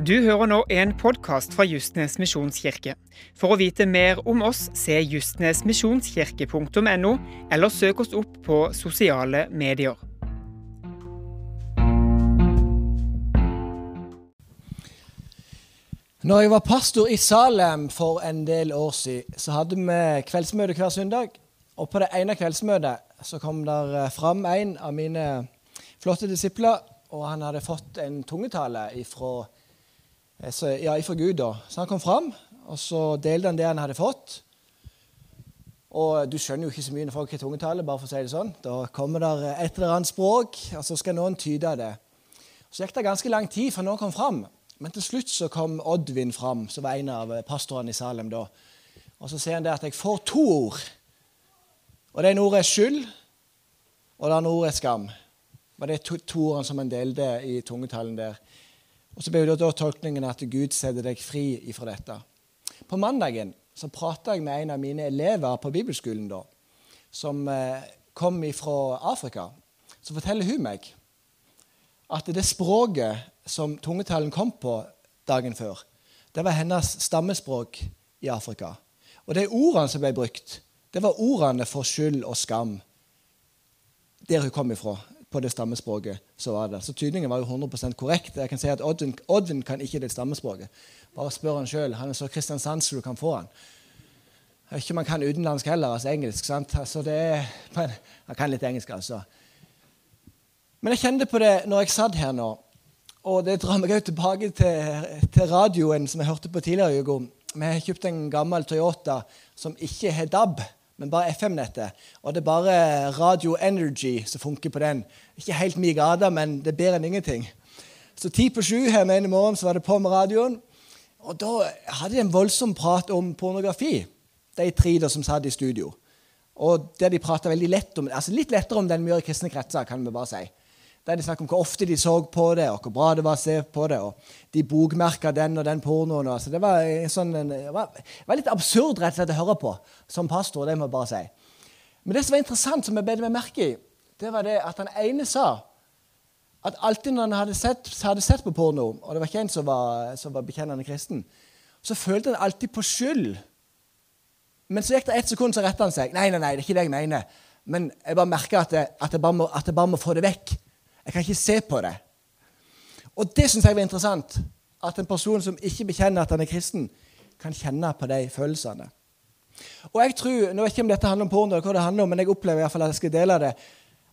Du hører nå en podkast fra Justnes misjonskirke. For å vite mer om oss, se justnesmisjonskirke.no, eller søk oss opp på sosiale medier. Når jeg var pastor i Salem for en del år siden, så hadde vi kveldsmøte hver søndag. Og på det ene kveldsmøtet så kom der fram en av mine flotte disipler, og han hadde fått en tungetale ifra, ja, ifra Gud. da. Så han kom fram, og så delte han det han hadde fått. Og du skjønner jo ikke så mye når folk har tungetale, bare for å si det sånn. Da kommer det et eller annet språk, og så skal noen tyde det. Så gikk det ganske lang tid før noen kom fram. Men til slutt så kom Oddvin fram, som var en av pastorene i Salem da. Og så sier han det at jeg får to ord. Og det ene ordet er skyld, og det andre ordet er skam. Det er to, to ordene som han delte i tungetallen der. Og Så ble det da tolkningen at Gud setter deg fri ifra dette. På mandagen så prata jeg med en av mine elever på bibelskolen da, som eh, kom fra Afrika. Så forteller hun meg at det språket som tungetalen kom på dagen før, det var hennes stammespråk i Afrika. Og de ordene som ble brukt, det var ordene for skyld og skam der hun kom ifra. På det stammespråket så var det. Så tydningen var jo 100% korrekt. Jeg kan si at Odvin Oddvin kan ikke det stammespråket. Bare spør han sjøl. Han er så Kristiansand som du kan få han. Ikke man kan utenlandsk heller, altså engelsk. sant? Altså det er, men, Han kan litt engelsk, altså. Men jeg kjente på det når jeg satt her nå. Og det drar meg også tilbake til, til radioen som jeg hørte på tidligere. i uka. Vi har kjøpt en gammel Toyota som ikke har DAB, men bare FM-nettet. Og det er bare Radio Energy som funker på den. Ikke helt mye gate, men det er bedre enn ingenting. Så ti på sju her med en i morgen så var det på med radioen. Og da hadde de en voldsom prat om pornografi, de tre da som satt i studio. Og der de prata veldig lett om, altså litt lettere om den vi gjør i kristne kretser, kan vi bare si. Der de snakket om hvor ofte de så på det, og hvor bra det var å se på det. og De bokmerka den og den pornoen. Og, så det var, sånn, det var, litt absurd rett og slett å høre på som pastor. det må jeg bare si. Men det som var interessant, som jeg bet meg merke i, det var det at den ene sa at alltid når han hadde sett, hadde sett på porno, og det var ikke en som var, som var bekjennende kristen, så følte han alltid på skyld. Men så gikk det ett sekund, så retta han seg. Nei, nei, nei, det er ikke det jeg mener. Men jeg bare merka at at at jeg bare må få det vekk. Jeg kan ikke se på det. Og det syns jeg var interessant. At en person som ikke bekjenner at han er kristen, kan kjenne på de følelsene. Og jeg tror, Nå vet ikke om dette handler om porno, hva det handler om, men jeg opplever i hvert fall at jeg skal dele det,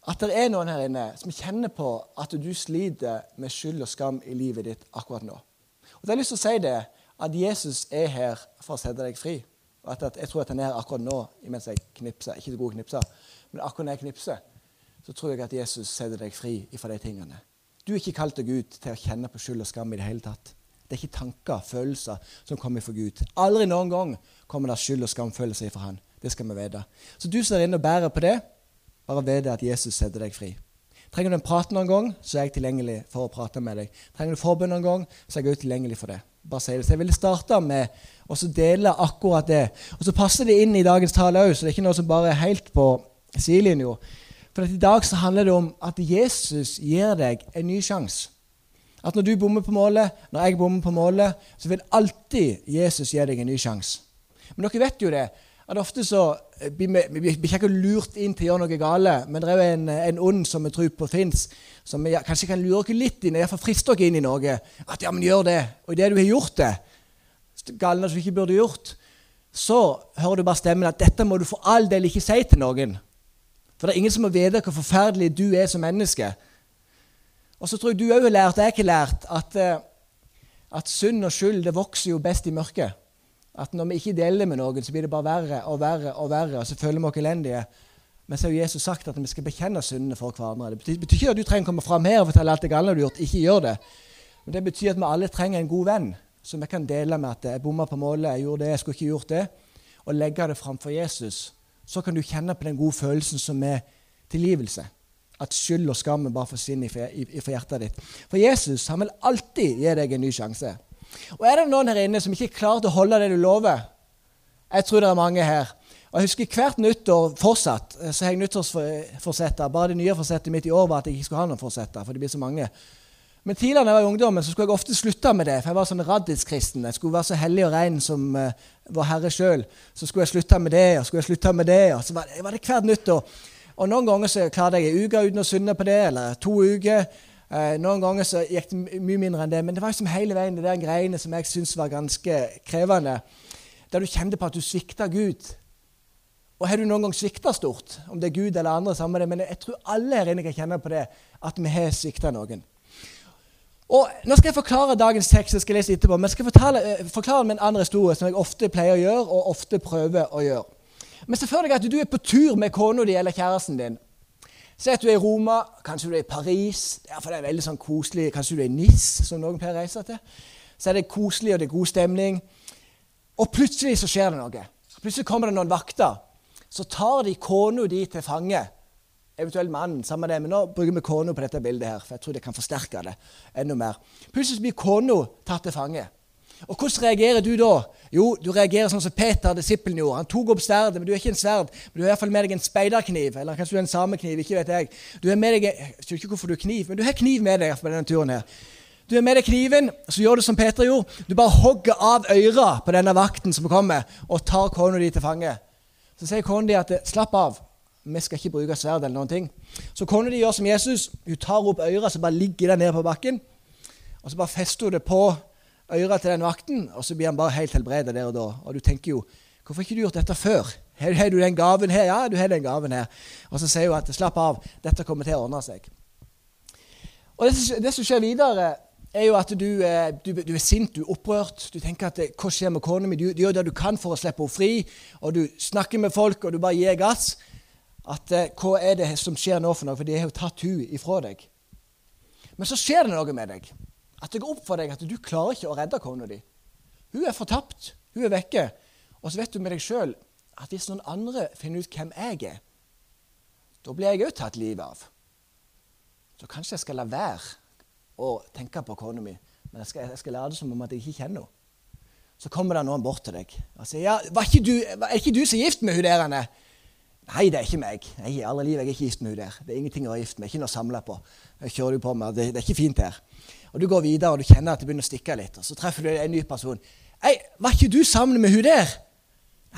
at det er noen her inne som kjenner på at du sliter med skyld og skam i livet ditt akkurat nå. Og da har jeg lyst til å si det, at Jesus er her for å sette deg fri. Og at Jeg tror at han er her akkurat nå mens jeg knipser. Ikke så god knipser, men akkurat når jeg knipser, så tror jeg at Jesus setter deg fri fra de tingene. Du er ikke kalt til Gud til å kjenne på skyld og skam i det hele tatt. Det er ikke tanker, følelser, som kommer fra Gud. Aldri noen gang kommer det skyld og skamfølelser fra Han. Det skal vi vite. Så du som er inne og bærer på det, bare vite at Jesus setter deg fri. Trenger du en prat noen gang, så er jeg tilgjengelig for å prate med deg. Trenger du forbønn noen gang, så er jeg også tilgjengelig for det. Bare si det. Så Jeg ville starte med å dele akkurat det. Og så passer det inn i dagens tale òg, så det er ikke noe som bare er helt på sidelinja. For i dag så handler det om at Jesus gir deg en ny sjanse. At når du bommer på målet, når jeg bommer på målet, så vil alltid Jesus gi deg en ny sjanse. Men dere vet jo det, at ofte så blir vi, vi blir ikke lurt inn til å gjøre noe gale, men det er jo en, en ond som vi tror på fins, som vi kanskje kan lure dere litt inn, iallfall friste dere inn i noe. At ja, men gjør det. Og idet du har gjort det, galne som du ikke burde gjort, så hører du bare stemmen at dette må du for all del ikke si til noen. For det er ingen som må vite hvor forferdelig du er som menneske. Og så tror jeg du òg har lært, jeg har lært, at, eh, at synd og skyld det vokser jo best i mørket. At når vi ikke deler med noen, så blir det bare verre og verre, og verre, og så føler vi oss elendige. Men så har jo Jesus sagt at vi skal bekjenne syndene for hverandre. Det betyr, betyr ikke at du trenger å komme fram her og fortelle alt det gale du har gjort. Ikke gjør det. Men det betyr at vi alle trenger en god venn som vi kan dele med at jeg bomma på målet, jeg gjorde det, jeg skulle ikke gjort det, og legge det framfor Jesus så kan du kjenne på den gode følelsen som er tilgivelse. At skyld og skam bare forsvinner fra hjertet ditt. For Jesus han vil alltid gi deg en ny sjanse. Og Er det noen her inne som ikke klar til å holde det du lover? Jeg tror det er mange her. Og jeg husker Hvert nyttår fortsatt så har jeg nyttårsforsetter. Bare det nye forsettet mitt i år var at jeg ikke skulle ha noen forsetter. for det blir så mange. Men tidligere da jeg var i ungdommen, så skulle jeg ofte slutte med det. For jeg var sånn raddiskristen, Jeg skulle være så hellig og ren som uh, vår Herre sjøl. Så skulle jeg slutte med det, og skulle jeg slutte med det. Og så var det, var det hvert nytt. Og, og noen ganger så klarte jeg ei uke uten å synde på det, eller to uker. Uh, noen ganger så gikk det mye mindre enn det. Men det var liksom hele veien det der greiene som jeg syntes var ganske krevende. Der du kjente på at du svikta Gud. Og har du noen gang svikta stort? Om det er Gud eller andre, samme det. Men jeg tror alle her inne kan kjenne på det, at vi har svikta noen. Og Nå skal jeg forklare dagens tekst, jeg skal lese etterpå, men jeg skal fortale, eh, forklare med en annen historie som jeg ofte pleier å gjøre, og ofte prøver å gjøre. Men se for deg at du er på tur med kona di eller kjæresten din. Se at du er i Roma, kanskje du er i Paris. Ja, for det er veldig sånn koselig. Kanskje du er i Nis, som noen pleier å reise til. Så er det koselig, og det er god stemning. Og plutselig så skjer det noe. Plutselig kommer det noen vakter. Så tar de kona di til fange eventuelt mannen. samme det, Men nå bruker vi kona på dette bildet, her, for jeg tror det kan forsterke det enda mer. Plutselig blir kona tatt til fange. Og Hvordan reagerer du da? Jo, du reagerer sånn som Peter, disippelen, gjorde. Han tok opp sverdet, men du er ikke en sverd. Men du har i hvert fall med deg en speiderkniv, eller kanskje du har en samekniv. ikke vet Jeg Du har med deg, jeg skjønner ikke hvorfor du har kniv, men du har kniv med deg på denne turen. her. Du har med deg kniven, så gjør du som Peter gjorde. Du bare hogger av øret på denne vakten som kommer, og tar kona di til fange. Så sier kona di at 'slapp av', vi skal ikke bruke sverd eller noen ting. Så kona de gjør som Jesus. Hun tar opp øret, så bare ligger den ned på bakken. Og så bare fester hun det på øret til den vakten, og så blir han bare helt helbredet der og da. Og du tenker jo Hvorfor har ikke du gjort dette før? Har, har du den gaven her? Ja, du har den gaven her. Og så sier hun at slapp av, dette kommer til å ordne seg. Og det, det som skjer videre, er jo at du, eh, du, du, er sint, du er opprørt. Du tenker at hva skjer med kona mi? Du, du, gjør det du kan for å slippe henne fri. Og du snakker med folk, og du bare gir gass at eh, hva er det som skjer nå for noe, for de har jo tatt hun ifra deg. Men så skjer det noe med deg. At det går opp for deg at du klarer ikke å redde kona di. Hun er fortapt. Hun er vekke. Og så vet du med deg sjøl at hvis noen andre finner ut hvem jeg er, da blir jeg òg tatt livet av. Så kanskje jeg skal la være å tenke på kona mi, men jeg skal, jeg skal late som om at jeg ikke kjenner henne. Så kommer det noen bort til deg og sier ja, var ikke du, er ikke du så gift med hun der? Nei, det er ikke meg. Nei, alle liv, jeg er ikke gift med henne der. Det er ingenting å være gift med. Ikke noe å samle på. Jeg kjører du på med, det, det, er ikke fint her. Og Du går videre og du kjenner at det begynner å stikke litt. og Så treffer du en ny person. Ei, var ikke du sammen med hun der?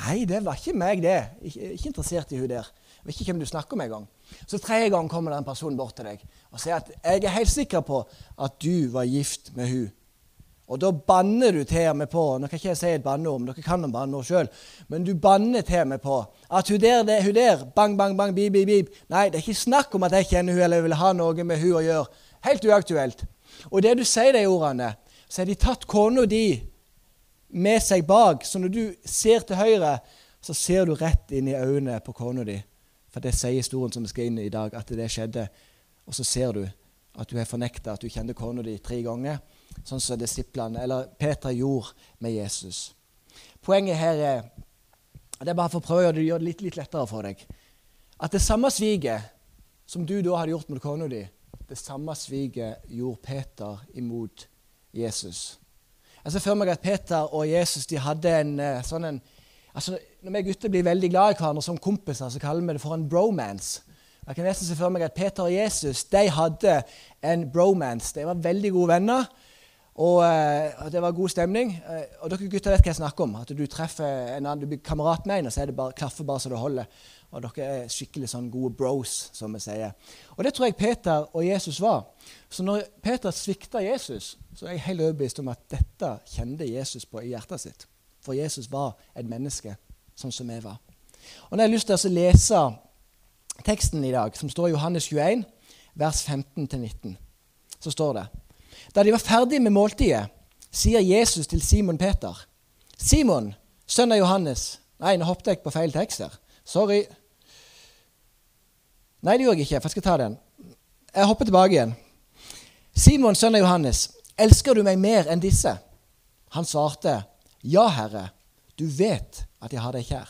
Nei, det var ikke meg, det. Ikke, ikke interessert i hun der. Jeg vet ikke hvem du snakker med engang. Så tredje gang kommer den personen bort til deg og sier at jeg er helt sikker på at du var gift med hun. Og da banner du til meg på Nå kan ikke jeg si et banneord, men dere kan noen banneord sjøl. Men du banner til meg på at hun der, det, hun der Bang, bang, bang, bip, bip, bip. Nei, det er ikke snakk om at jeg kjenner hun eller vil ha noe med hun å gjøre. Helt uaktuelt. Og det du sier de ordene, så har de tatt kona di med seg bak. Så når du ser til høyre, så ser du rett inn i øynene på kona di. For det sier historien som vi skal inn i i dag, at det skjedde. Og så ser du at du har fornekta at du kjente kona di tre ganger sånn som disiplene, eller Peter gjorde med Jesus. Poenget her er det er bare for å prøve å gjøre det litt, litt lettere for deg. At det samme sviket som du da hadde gjort mot kona di, det samme sviket gjorde Peter imot Jesus. Jeg ser for meg at Peter og Jesus de hadde en eh, sånn en altså Når vi gutter blir veldig glad i hverandre som kompiser, så kaller vi det for en bromance. Jeg kan nesten se for meg at Peter og Jesus de hadde en bromance. De var veldig gode venner. Og at det var god stemning. Uh, og dere gutter vet hva jeg snakker om. At du treffer en annen, du blir kamerat med en, og så er det bare, klaffer bare så det holder. Og dere er skikkelig sånn gode bros, som vi sier. Og det tror jeg Peter og Jesus var. Så når Peter svikta Jesus, så er jeg helt overbevist om at dette kjente Jesus på i hjertet sitt. For Jesus var et menneske, sånn som vi var. Og jeg har lyst til å lese teksten i dag, som står i Johannes 21, vers 15-19, så står det da de var ferdige med måltidet, sier Jesus til Simon Peter, 'Simon, sønn av Johannes' Nei, nå hoppet jeg på feil tekst her. Sorry. Nei, det gjorde jeg ikke. for Jeg skal ta den. Jeg hopper tilbake igjen. Simon, sønn av Johannes, elsker du meg mer enn disse? Han svarte, Ja, Herre, du vet at jeg har deg kjær.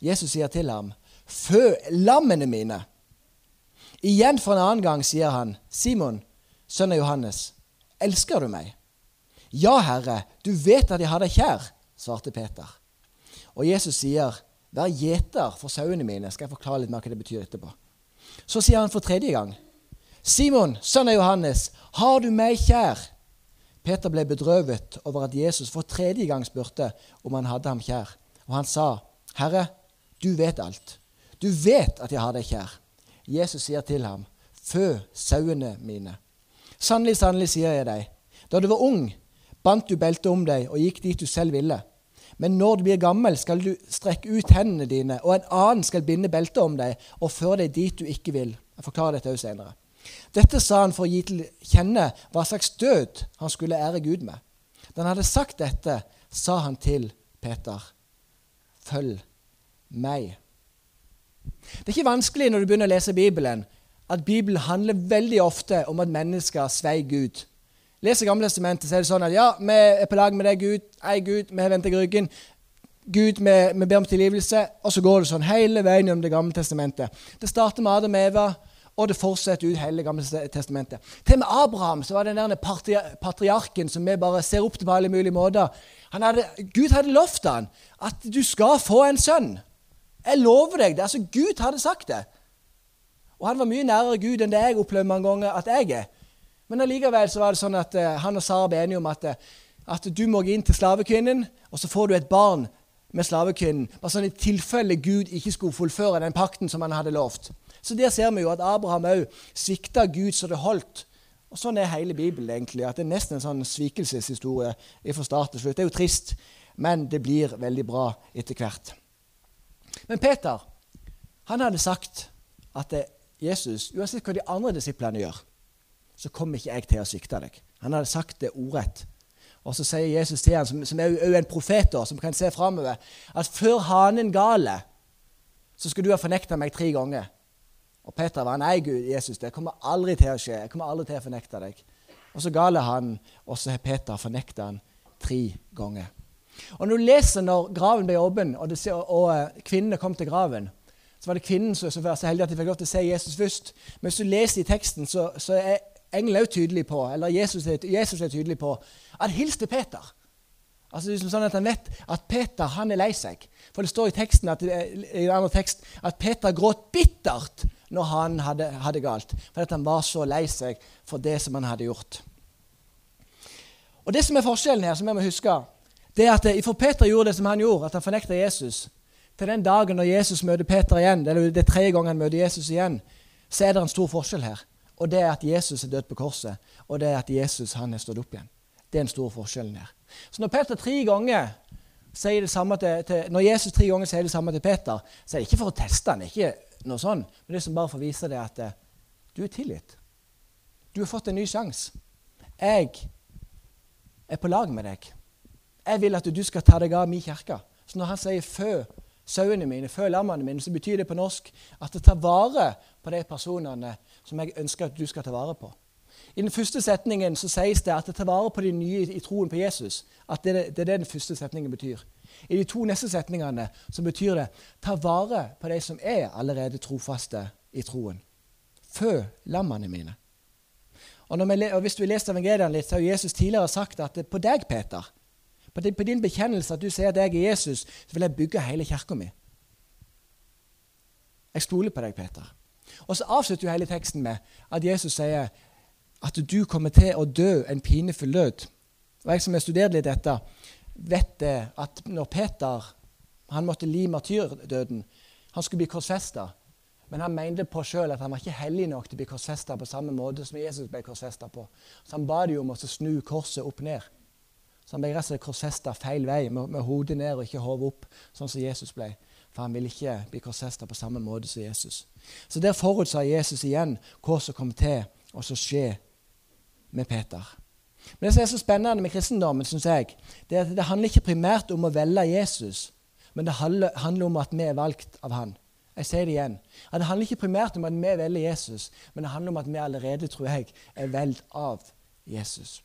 Jesus sier til ham, Fø lammene mine. Igjen for en annen gang sier han, Simon, sønn av Johannes, elsker du meg? Ja, Herre, du vet at jeg har deg kjær, svarte Peter. Og Jesus sier, vær gjeter for sauene mine. Skal jeg forklare litt mer hva det betyr etterpå. Så sier han for tredje gang, Simon, sønn av Johannes, har du meg kjær? Peter ble bedrøvet over at Jesus for tredje gang spurte om han hadde ham kjær. Og han sa, Herre, du vet alt. Du vet at jeg har deg kjær. Jesus sier til ham, Fø sauene mine. Sannelig, sannelig, sier jeg deg, da du var ung, bandt du beltet om deg og gikk dit du selv ville. Men når du blir gammel, skal du strekke ut hendene dine, og en annen skal binde beltet om deg og føre deg dit du ikke vil. Jeg forklarer dette også senere. Dette sa han for å gi til kjenne hva slags død han skulle ære Gud med. Da han hadde sagt dette, sa han til Peter, følg meg. Det er ikke vanskelig når du begynner å lese Bibelen, at Bibelen handler veldig ofte om at mennesker svei Gud. Leser Gamle Testamentet, så er det sånn at ja, vi er på lag med deg, Gud. Ei, Gud, vi har vendt deg ryggen. Gud, vi, vi, ber om tilgivelse. Og så går det sånn hele veien gjennom Det gamle testamentet. Det starter med Adam og Eva, og det fortsetter ut hele Det gamle testamentet. Til og med Abraham, så var den der patriarken som vi bare ser opp til på alle mulige måter. Hadde, Gud hadde lovt han at du skal få en sønn. Jeg lover deg det. Altså, Gud hadde sagt det. Og han var mye nærere Gud enn det jeg opplevde mange ganger at jeg er. Men allikevel så var det sånn at uh, han og Sara ble enige om at, uh, at, du må gå inn til slavekvinnen, og så får du et barn med slavekvinnen. Bare sånn i tilfelle Gud ikke skulle fullføre den pakten som han hadde lovt. Så der ser vi jo at Abraham òg svikta Gud så det holdt. Og Sånn er hele Bibelen. egentlig, at Det er nesten en sånn svikelseshistorie fra start til slutt. Det er jo trist, men det blir veldig bra etter hvert. Men Peter han hadde sagt at Jesus, uansett hva de andre disiplene gjør, så kommer ikke jeg til å svikte deg. Han hadde sagt det ordrett. Og så sier Jesus til ham, som, som er jo en profet, som kan se framover, at før hanen galer, så skal du ha fornekta meg tre ganger. Og Peter var nei, Gud, Jesus, det kommer aldri til å skje. Jeg kommer aldri til å fornekte deg. Og så galer han, og så har Peter fornekta han tre ganger. Og Når du leser når graven ble åpen, og, og, og eh, kvinnene kom til graven, så var det kvinnen som, var så heldig at de fikk lov til å se Jesus først. Men hvis du leser i teksten, så, så er engelen også tydelig på, eller Jesus er, Jesus er, tydelig på, at hils til Peter. Altså det er sånn at Han vet at Peter han er lei seg. For det står i teksten at, i andre tekst at Peter gråt bittert når han hadde, hadde galt. Fordi han var så lei seg for det som han hadde gjort. Og Det som er forskjellen her, som jeg må huske, det er at for Peter gjorde det som han gjorde, at han fornekta Jesus. Til den dagen når Jesus møter Peter igjen, eller det er tredje gang han møter Jesus igjen, så er det en stor forskjell her. Og det er at Jesus er død på korset, og det er at Jesus han er stått opp igjen. Det er den store forskjellen her. Så når Peter tre ganger sier det samme til, til, når Jesus tre ganger sier det samme til Peter, så er det ikke for å teste han, ikke noe sånn, men det er som bare for å vise det at uh, du er tilgitt. Du har fått en ny sjanse. Jeg er på lag med deg. Jeg vil at du skal ta deg av min kirke. Så når han sier 'fø sauene mine, før lammene mine', så betyr det på norsk at det tar vare på de personene som jeg ønsker at du skal ta vare på. I den første setningen så sies det at det tar vare på de nye i troen på Jesus. At det, det er det den første setningen betyr. I de to neste setningene så betyr det ta vare på de som er allerede trofaste i troen. Fø lammene mine. Og, vi, og Hvis du leser evangeliene litt, så har Jesus tidligere sagt at på deg, Peter, på din bekjennelse at du sier at jeg er Jesus, så vil jeg bygge hele kirka mi. Jeg stoler på deg, Peter. Og så avslutter jo hele teksten med at Jesus sier at du kommer til å dø en pinefull død. Og Jeg som har studert litt dette, vet det at når Peter han måtte li martyrdøden Han skulle bli korsfesta, men han mente på sjøl at han var ikke hellig nok til å bli korsfesta på samme måte som Jesus ble korsfesta på. Så han ba de om å snu korset opp ned. Så han ble rett og slett korsesta feil vei, med, med hodet ned og ikke hodet opp, sånn som Jesus ble. For han ville ikke bli korsesta på samme måte som Jesus. Så der forutsa Jesus igjen hva som kom til å skje med Peter. Men Det som er så spennende med kristendommen, synes jeg, det er at det handler ikke primært om å velge Jesus, men det handler om at vi er valgt av han. Jeg sier det igjen. At det handler ikke primært om at vi velger Jesus, men det handler om at vi allerede, tror jeg, er valgt av Jesus.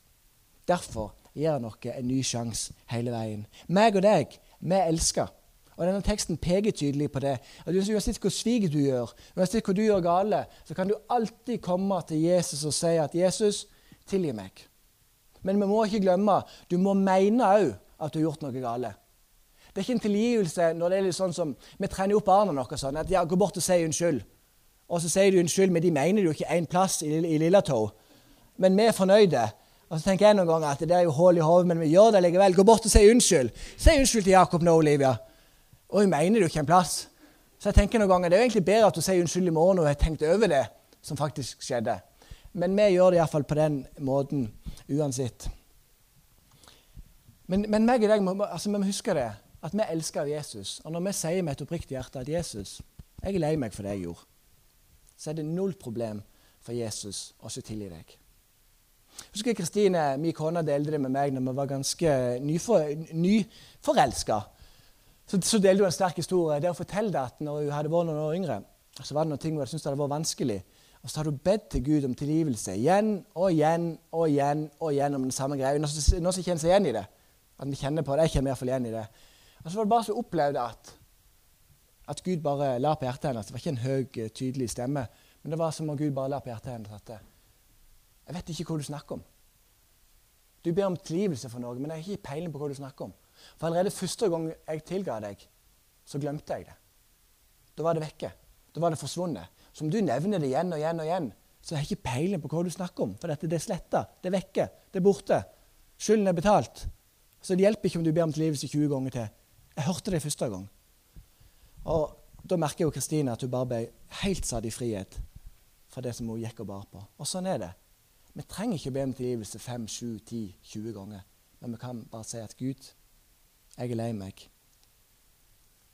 Derfor gir han oss en ny sjanse hele veien. Meg og deg, vi elsker. Og denne teksten peker tydelig på det. At Uansett hvor svik du gjør, uansett hvor du gjør gale, så kan du alltid komme til Jesus og si at 'Jesus, tilgi meg'. Men vi må ikke glemme du må mene òg at du har gjort noe gale. Det er ikke en tilgivelse når det er litt sånn som vi trener opp barna noe sånn at ja, 'Gå bort og si unnskyld'. og så sier du unnskyld, men de mener jo ikke én plass i, i Lillatå. Men vi er fornøyde. Og så tenker jeg noen ganger at det er jo hull i hodet, men vi gjør det likevel. Gå bort og si unnskyld. Si unnskyld til Jakob nå, Olivia. Jeg mener du ikke en plass. Så jeg tenker noen ganger det er jo egentlig bedre at du sier unnskyld i morgen og har tenkt over det som faktisk skjedde. Men vi gjør det iallfall på den måten uansett. Men, men meg og deg altså, vi må huske det, at vi elsker Jesus. Og når vi sier med et oppriktig hjerte at Jesus, jeg er lei meg for det jeg gjorde, så er det null problem for Jesus å se tilgi deg. Jeg husker Kristine, min kone, delte det med meg når vi var ganske nyforelska. Så, så delte hun en sterk historie der hun fortalte at når hun hadde vært noen år yngre, så var det noen ting hun hadde syntes hadde vært vanskelig. Og så hadde hun bedt til Gud om tilgivelse igjen og igjen og igjen og igjen om den samme greia. Noen som kjenner seg igjen i det. At vi kjenner på det. Jeg kjenner iallfall igjen i det. Og så var det bare så opplevde at, at Gud bare la på hjertet hennes. Det var ikke en høy, tydelig stemme. Men det var som om Gud bare la på hjertet hennes at Jeg vet ikke hva du snakker om. Du ber om tilgivelse for noe, men jeg har ikke peiling på hva du snakker om. For allerede første gang jeg tilga deg, så glemte jeg det. Da var det vekke. Da var det forsvunnet. Så om du nevner det igjen og igjen og igjen, så har jeg ikke peiling på hva du snakker om. For dette det er sletta, det er vekke, det er borte. Skylden er betalt. Så det hjelper ikke om du ber om tilgivelse 20 ganger til. Jeg hørte det første gang. Og Da merker jo Kristine at hun bare ble helt satt i frihet fra det som hun gikk og bar på. Og sånn er det. Vi trenger ikke be om tilgivelse 5, 7, 10, 20 ganger. Men vi kan bare si at Gud, jeg er lei meg.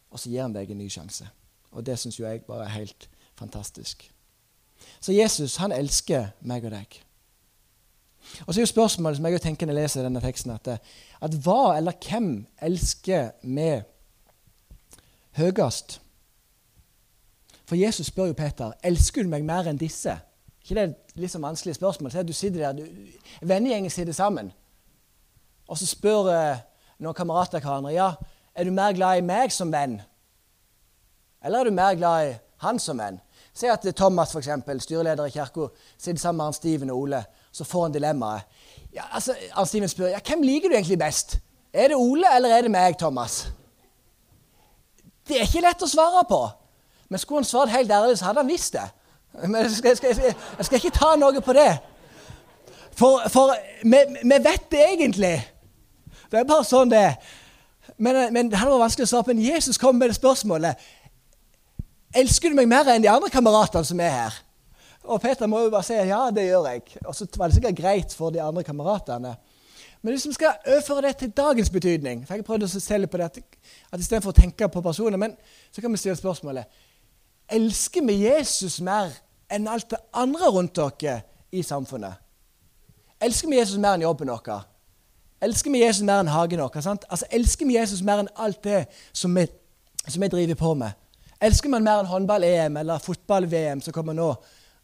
Og så gir han deg en ny sjanse. Og det syns jo jeg bare er helt fantastisk. Så Jesus, han elsker meg og deg. Og så er jo spørsmålet som jeg tenker når jeg leser denne teksten, at, at hva eller hvem elsker vi høyest? For Jesus spør jo Peter elsker du meg mer enn disse. Ikke det er litt sånn vanskelig spørsmål? Se, du sitter der, du, Vennegjengen sitter sammen, og så spør uh, noen kamerater hverandre ja, er du mer glad i meg som venn, eller er du mer glad i han som venn? Se at Thomas, for eksempel, styreleder i kirka, sitter sammen med han Steven og Ole så får han dilemmaet. Ja, altså, han, Steven spør ja, hvem liker du egentlig best. Er det Ole eller er det meg, Thomas? Det er ikke lett å svare på. Men skulle han svart helt ærlig, så hadde han visst det. Men jeg skal, jeg skal, jeg skal ikke ta noe på det. For, for vi, vi, vet det egentlig. Det er bare sånn det. Men, men, det hadde vært vanskelig å svare på. Men Jesus kom med det spørsmålet. Elsker du meg mer enn de andre kameratene som er her? Og Peter må jo bare si ja, det gjør jeg. Og så var det sikkert greit for de andre kameratene. Men hvis vi skal overføre det til dagens betydning for Jeg prøvde å se litt på det, at istedenfor å tenke på personer, men så kan vi stille spørsmålet Elsker vi Jesus mer enn alt det andre rundt dere i samfunnet? Elsker vi Jesus mer enn jobben vår? Elsker vi Jesus mer enn hagen vår? Altså, elsker vi Jesus mer enn alt det som vi, som vi driver på med? Elsker vi mer enn håndball-EM eller fotball-VM som kommer nå?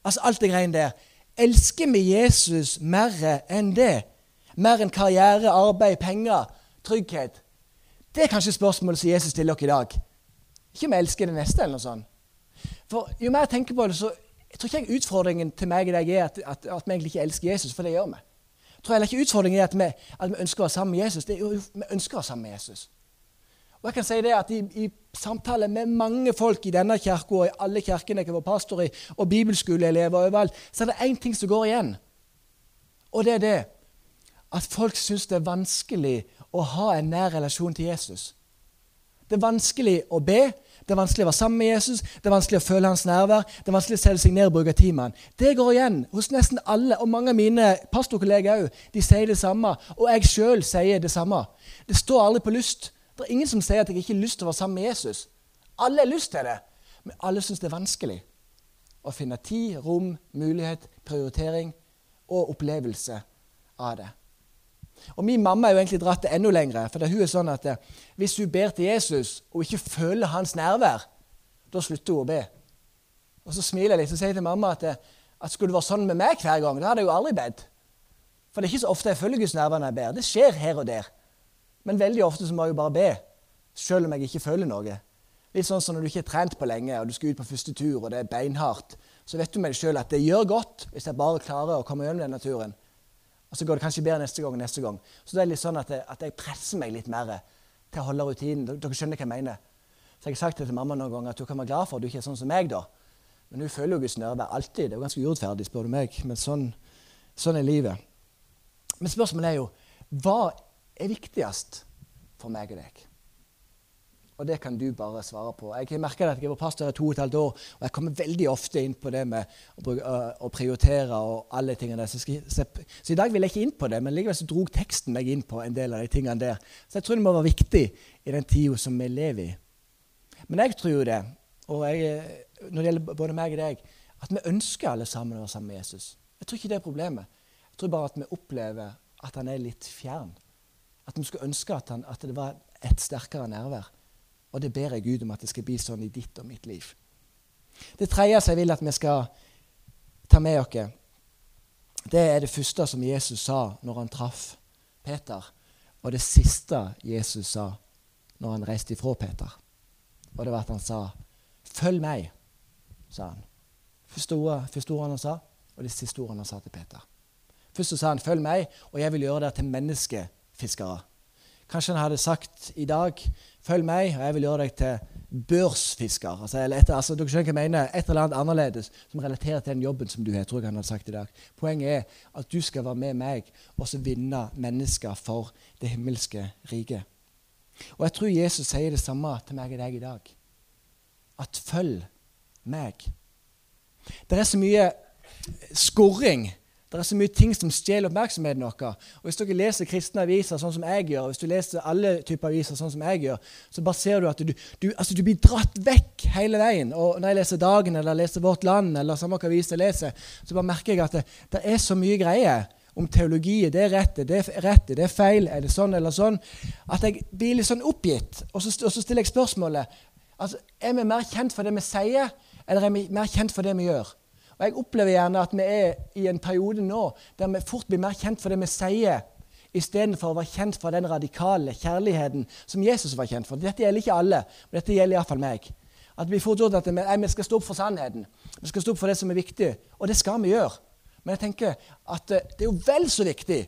Altså alt det greiene der. Elsker vi Jesus mer enn det? Mer enn karriere, arbeid, penger, trygghet? Det er kanskje spørsmålet som Jesus stiller dere i dag. Ikke om jeg elsker det neste, eller noe sånt. For Jo mer jeg tenker på det, så jeg tror ikke utfordringen til meg i deg er at, at, at, vi egentlig ikke elsker Jesus, for det gjør vi. Jeg tror heller ikke utfordringen er at vi, at vi ønsker å være sammen med Jesus. Det er jo, vi ønsker å være sammen med Jesus. Og jeg kan si det at I, i samtale med mange folk i denne kirka og i alle kirkene jeg var pastor i, og bibelskoleelever overalt, så er det én ting som går igjen. Og det er det at folk syns det er vanskelig å ha en nær relasjon til Jesus. Det er vanskelig å be, det er vanskelig å være sammen med Jesus, det er vanskelig å føle hans nærvær, det er vanskelig å selge seg ned og bruke timen. Det går igjen hos nesten alle, og mange av mine pastorkolleger òg. De sier det samme, og jeg sjøl sier det samme. Det står aldri på lyst. Det er ingen som sier at jeg ikke har lyst til å være sammen med Jesus. Alle har lyst til det, men alle syns det er vanskelig å finne tid, rom, mulighet, prioritering og opplevelse av det. Og Min mamma er jo egentlig dratt det enda lenger. For hun er sånn at eh, Hvis hun ber til Jesus og ikke føler hans nærvær, da slutter hun å be. Og Så smiler jeg litt og sier til mamma at, eh, at skulle det vært sånn med meg hver gang, da hadde jeg jo aldri bedt. For det er ikke så ofte jeg følger Guds nærvær når jeg ber. Det skjer her og der. Men veldig ofte så må jeg jo bare be, selv om jeg ikke føler noe. Litt sånn som når du ikke har trent på lenge, og du skal ut på første tur, og det er beinhardt. Så vet du med deg sjøl at det gjør godt hvis jeg bare klarer å komme gjennom den naturen. Og så går det kanskje bedre neste gang og neste gang. Så det er litt sånn at jeg, at jeg presser meg litt mer til å holde rutinen. Dere skjønner hva jeg mener. Så jeg har sagt det til mamma noen ganger at du kan være glad for at du ikke er sånn som meg, da. Men hun føler jo Guds nærvær alltid. Det er jo ganske urettferdig, spør du meg. Men sånn, sånn er livet. Men spørsmålet er jo hva er viktigst for meg og deg? Og det kan du bare svare på. Jeg merker at jeg var pastor i to og et halvt år, og jeg kommer veldig ofte inn på det med å, bruke, å prioritere og alle tingene der. Så, så, så, i dag vil jeg ikke inn på det, men likevel så drog teksten meg inn på en del av de tingene der. Så jeg tror det må være viktig i den tida som vi lever i. Men jeg tror jo det, og jeg, når det gjelder både meg og deg, at vi ønsker alle sammen å være sammen med Jesus. Jeg tror ikke det er problemet. Jeg tror bare at vi opplever at han er litt fjern. At vi skulle ønske at, han, at det var et sterkere nærvær. Og det ber jeg Gud om at det skal bli sånn i ditt og mitt liv. Det tredje som jeg vil at vi skal ta med oss, det er det første som Jesus sa når han traff Peter, og det siste Jesus sa når han reiste ifra Peter. Og det var at han sa, 'Følg meg', sa han. Første ordet, han sa, og det siste ordet han sa til Peter. Først så sa han, 'Følg meg, og jeg vil gjøre dere til menneskefiskere'. Kanskje han hadde sagt i dag følg meg, og jeg vil gjøre deg til børsfisker. Altså, etter, altså, dere skjønner hva jeg mener, Et eller annet annerledes som relaterer til den jobben som du har. tror jeg han hadde sagt i dag. Poenget er at du skal være med meg og så vinne mennesker for det himmelske riket. Og jeg tror Jesus sier det samme til meg og deg i dag. At følg meg. Det er så mye skorring det er så mye ting som stjeler oppmerksomheten vår. Og Hvis dere leser kristne aviser sånn som jeg gjør, hvis du leser alle typer aviser sånn som jeg gjør, så bare ser du at du, du, altså du blir dratt vekk hele veien. Og Når jeg leser Dagen eller leser Vårt Land, eller samme hva avis jeg leser, så bare merker jeg at det, det er så mye greier om teologi. Det er rett, det er rett, det er feil, er det sånn eller sånn? At jeg blir litt sånn oppgitt. Og så, og så stiller jeg spørsmålet altså, Er vi mer kjent for det vi sier, eller er vi mer kjent for det vi gjør? Og Jeg opplever gjerne at vi er i en periode nå der vi fort blir mer kjent for det vi sier, istedenfor å være kjent for den radikale kjærligheten som Jesus var kjent for. Dette gjelder ikke alle, men dette gjelder iallfall meg. At Vi fort tror at vi, vi skal stå opp for sannheten. Vi skal stå opp for det som er viktig. Og det skal vi gjøre. Men jeg tenker at eh, det er jo vel så viktig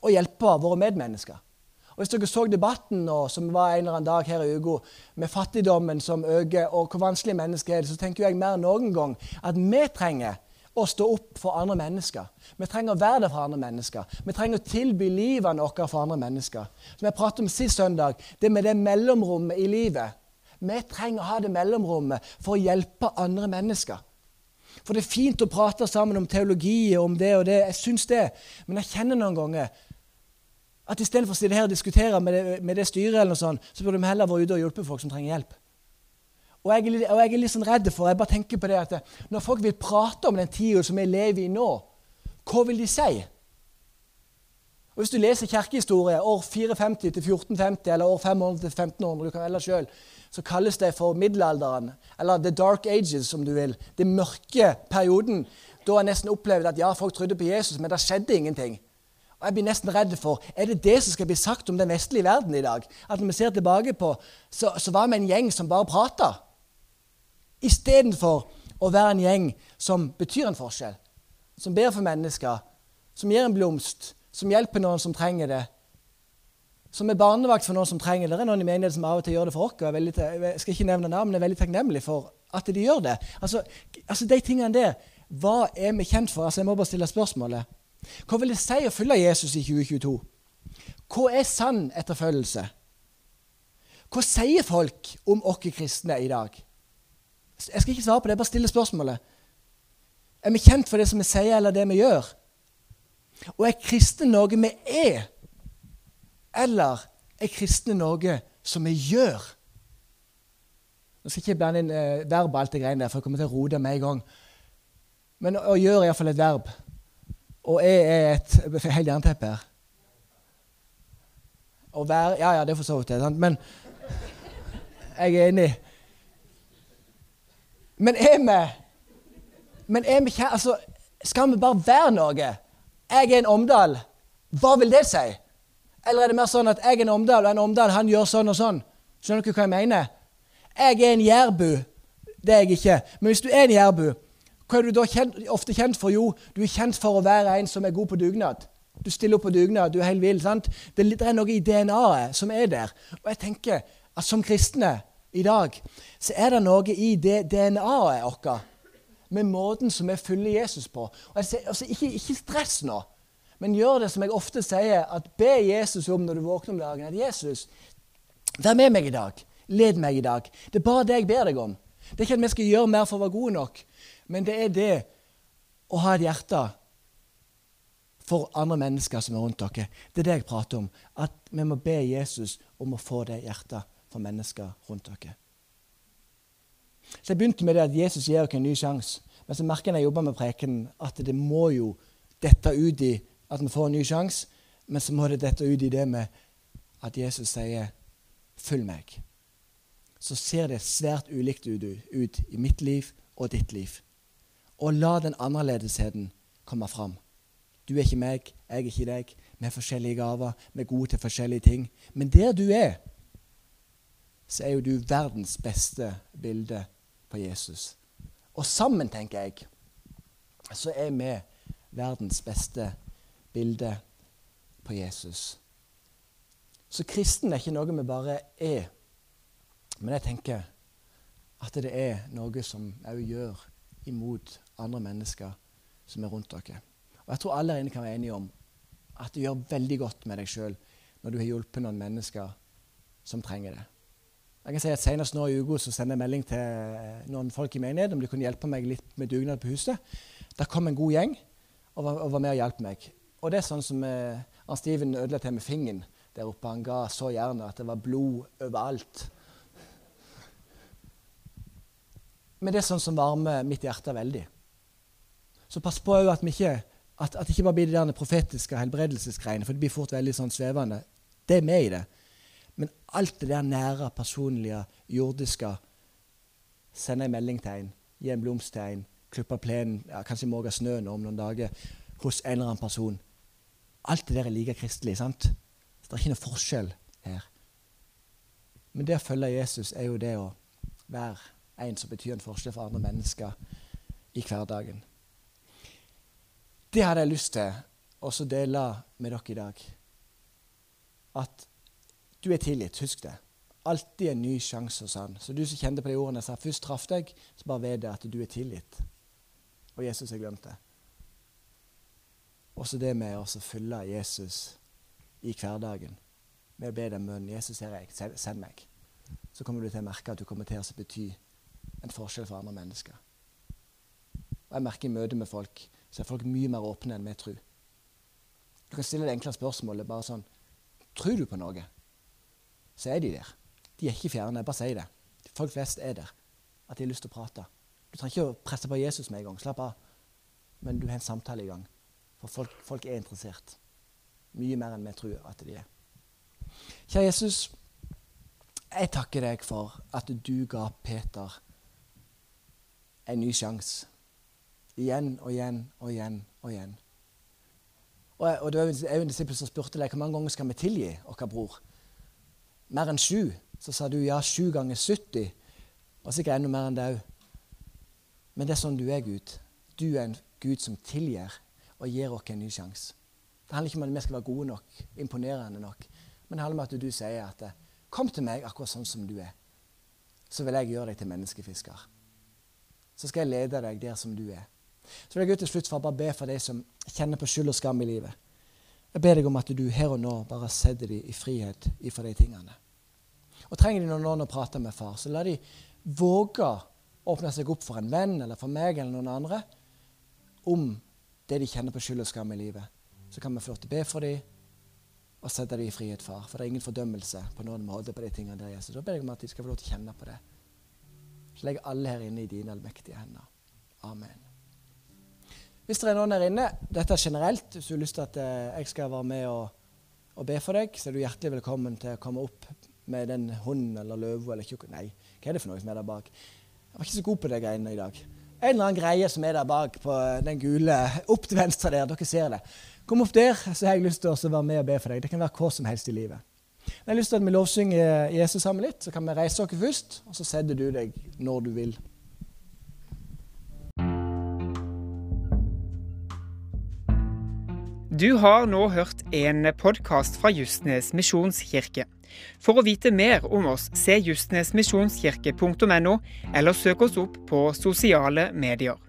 å hjelpe våre medmennesker. Og Hvis dere så debatten nå, som var en eller annen dag her i uka, med fattigdommen som øker, og hvor vanskelig mennesket er så tenker jeg mer enn noen gang at vi trenger å stå opp for andre mennesker. Vi trenger å være der for andre mennesker. Vi trenger å tilby livene våre for andre mennesker. Som jeg pratet om sist søndag, det med det mellomrommet i livet. Vi trenger å ha det mellomrommet for å hjelpe andre mennesker. For det er fint å prate sammen om teologi og om det og det. Jeg syns det. Men jeg kjenner noen ganger at istedenfor å sitte her og diskutere med det, med det styret, eller noe sånt, så burde vi heller være ute og hjelpe folk som trenger hjelp. Og jeg, og jeg er litt sånn redd for jeg bare tenker på det at Når folk vil prate om den tida som vi lever i nå, hva vil de si? Og Hvis du leser kirkehistorie år 450 til 1450 eller år 500 til 1500, du kan velge selv, så kalles det for middelalderen, eller the dark ages, som du vil. Den mørke perioden. Da har jeg nesten opplevd at ja, folk trodde på Jesus, men det skjedde ingenting. Og Jeg blir nesten redd for er det det som skal bli sagt om den vestlige verden i dag. At når vi ser tilbake på, så, så var vi en gjeng som bare prata. Istedenfor å være en gjeng som betyr en forskjell. Som ber for mennesker, som gir en blomst, som hjelper noen som trenger det. Som er barnevakt for noen som trenger det. Det er noen i menigheten som av og til gjør det for oss. Jeg, jeg skal ikke nevne navn, men er veldig takknemlig for at de gjør det. Altså, altså De tingene der, hva er vi kjent for? Altså, Jeg må bare stille spørsmålet. Hva vil det si å følge Jesus i 2022? Hva er sann etterfølgelse? Hva sier folk om oss kristne i dag? Jeg skal ikke svare på det, bare stille spørsmålet. Er vi kjent for det som vi sier, eller det vi gjør? Og er kristne noe vi er, eller er kristne noe som vi gjør? Nå skal ikke blande inn eh, verb og alt det greiene der, for jeg kommer til å rote med en gang. Men å gjøre er iallfall et verb. Og jeg er et helt jernteppe her. Å være Ja, ja, det er for så vidt det. Men jeg er enig. Men er vi Men er vi kjære Altså, skal vi bare være noe? Jeg er en Omdal. Hva vil det si? Eller er det mer sånn at jeg er en Omdal, og en Omdal han gjør sånn og sånn? Skjønner dere hva jeg mener? Jeg er en jærbu. Det er jeg ikke. Men hvis du er en jærbu, hva er du da kjent, ofte kjent for? Jo, du er kjent for å være en som er god på dugnad. Du stiller opp på dugnad, du er helt vill. sant? Det, er noe i DNA-et som er der. Og jeg tenker at som kristne i dag så er det noe i det DNA-et vårt med måten som vi følger Jesus på. Og jeg sier, altså, ikke, ikke stress nå, men gjør det som jeg ofte sier, at be Jesus om når du våkner om dagen. At Jesus, vær med meg i dag. Led meg i dag. Det er bare det jeg ber deg om. Det er ikke at vi skal gjøre mer for å være gode nok, men det er det å ha et hjerte for andre mennesker som er rundt dere. Det er det jeg prater om. At vi må be Jesus om å få det hjertet for mennesker rundt dere. Så Jeg begynte med det at Jesus gir dere en ny sjanse. Men så merker jeg når jeg jobber med prekenen, at det må jo dette ut i at vi får en ny sjanse. Men så må det dette ut i det med at Jesus sier 'følg meg'. Så ser det svært ulikt ut, ut i mitt liv og ditt liv. Og la den annerledesheten komme fram. Du er ikke meg, jeg er ikke deg. Vi har forskjellige gaver, vi er gode til forskjellige ting. Men der du er, så er jo du verdens beste bilde på Jesus. Og sammen, tenker jeg, så er vi verdens beste bilde på Jesus. Så kristen er ikke noe vi bare er. Men jeg tenker at det er noe som òg gjør imot andre mennesker som er rundt dere. Og jeg tror alle her inne kan være enige om at det gjør veldig godt med deg sjøl når du har hjulpet noen mennesker som trenger det. Jeg kan si at Senest nå i uka sender jeg melding til noen folk i menigheten om de kunne hjelpe meg litt med dugnad på huset. Der kom en god gjeng og var, og var med og hjalp meg. Og det er sånn som eh, Steven ødela til med fingeren der oppe. Han ga så gjerne at det var blod overalt. Men det er sånn som varmer mitt hjerte veldig. Så pass på at vi ikke at, at ikke bare blir de der profetiske helbredelsesgreiene, for det blir fort veldig sånn svevende. Det er med i det. Men alt det der nære, personlige, jordiske Sende en melding til en, gi en blomst til en, klippe plenen, ja, kanskje måke snøen om noen dager hos en eller annen person. Alt det der er like kristelig. sant? Så det er ikke noe forskjell her. Men det å følge Jesus er jo det å være en som betyr en forskjell for andre mennesker i hverdagen. Det hadde jeg lyst til å dele med dere i dag. At du er tilgitt, husk det. Alltid en ny sjanse hos han. Så du som kjente på de ordene jeg sa først traff deg, så bare ved det at du er tilgitt. Og Jesus har glemt det. Også det med å følge Jesus i hverdagen. Med å be den bønnen 'Jesus, her er jeg. Send meg.' Så kommer du til å merke at du kommer til å bety en forskjell for andre mennesker. Og Jeg merker i møte med folk så er folk mye mer åpne enn vi tror. Du kan stille det enkle spørsmålet bare sånn Tror du på noe? så er de der. De er ikke fjerne. Bare si det. Folk flest er der. At de har lyst til å prate. Du trenger ikke å presse på Jesus med en gang. Slapp av. Men du har en samtale i gang. For folk, folk er interessert. Mye mer enn vi tror at de er. Kjære Jesus, jeg takker deg for at du ga Peter en ny sjanse. Igjen og igjen og igjen og igjen. Og, og det var jo en disippel som spurte deg hvor mange ganger skal vi tilgi vår bror mer enn sju, så sa du ja, sju ganger 70. Og sikkert enda mer enn det òg. Men det er sånn du er, Gud. Du er en Gud som tilgir og gir oss en ny sjanse. Det handler ikke om at vi skal være gode nok, imponerende nok, men det handler om at du sier at kom til meg akkurat sånn som du er. Så vil jeg gjøre deg til menneskefisker. Så skal jeg lede deg der som du er. Så vil jeg til slutt bare be for de som kjenner på skyld og skam i livet. Jeg ber deg om at du her og nå bare setter dem i frihet ifra de tingene. Og Trenger de noen å prate med far, så la de våge å åpne seg opp for en venn eller for meg eller noen andre om det de kjenner på skyld og skam i livet. Så kan vi få lov til å be for dem og sette dem i frihet, far. For det er ingen fordømmelse på noen måte på de tingene der. Jesus. Da ber jeg om at de skal få lov til å kjenne på det. Så legger alle her inne i dine allmektige hender. Amen. Hvis det er noen der inne, dette er generelt, hvis du har lyst til at eh, jeg skal være med og, og be for deg, så er du hjertelig velkommen til å komme opp med den hunden eller løva eller tjukk... Nei, hva er det for noe som er der bak? Jeg var ikke så god på de greiene i dag. En eller annen greie som er der bak på den gule Opp til venstre der. Dere ser det. Kom opp der, så har jeg lyst til å være med og be for deg. Det kan være hva som helst i livet. Jeg har lyst til at vi lovsynger Jesus sammen litt. Så kan vi reise oss først, og så setter du deg når du vil. Du har nå hørt en podkast fra Justnes misjonskirke. For å vite mer om oss, se justnesmisjonskirke.no, eller søk oss opp på sosiale medier.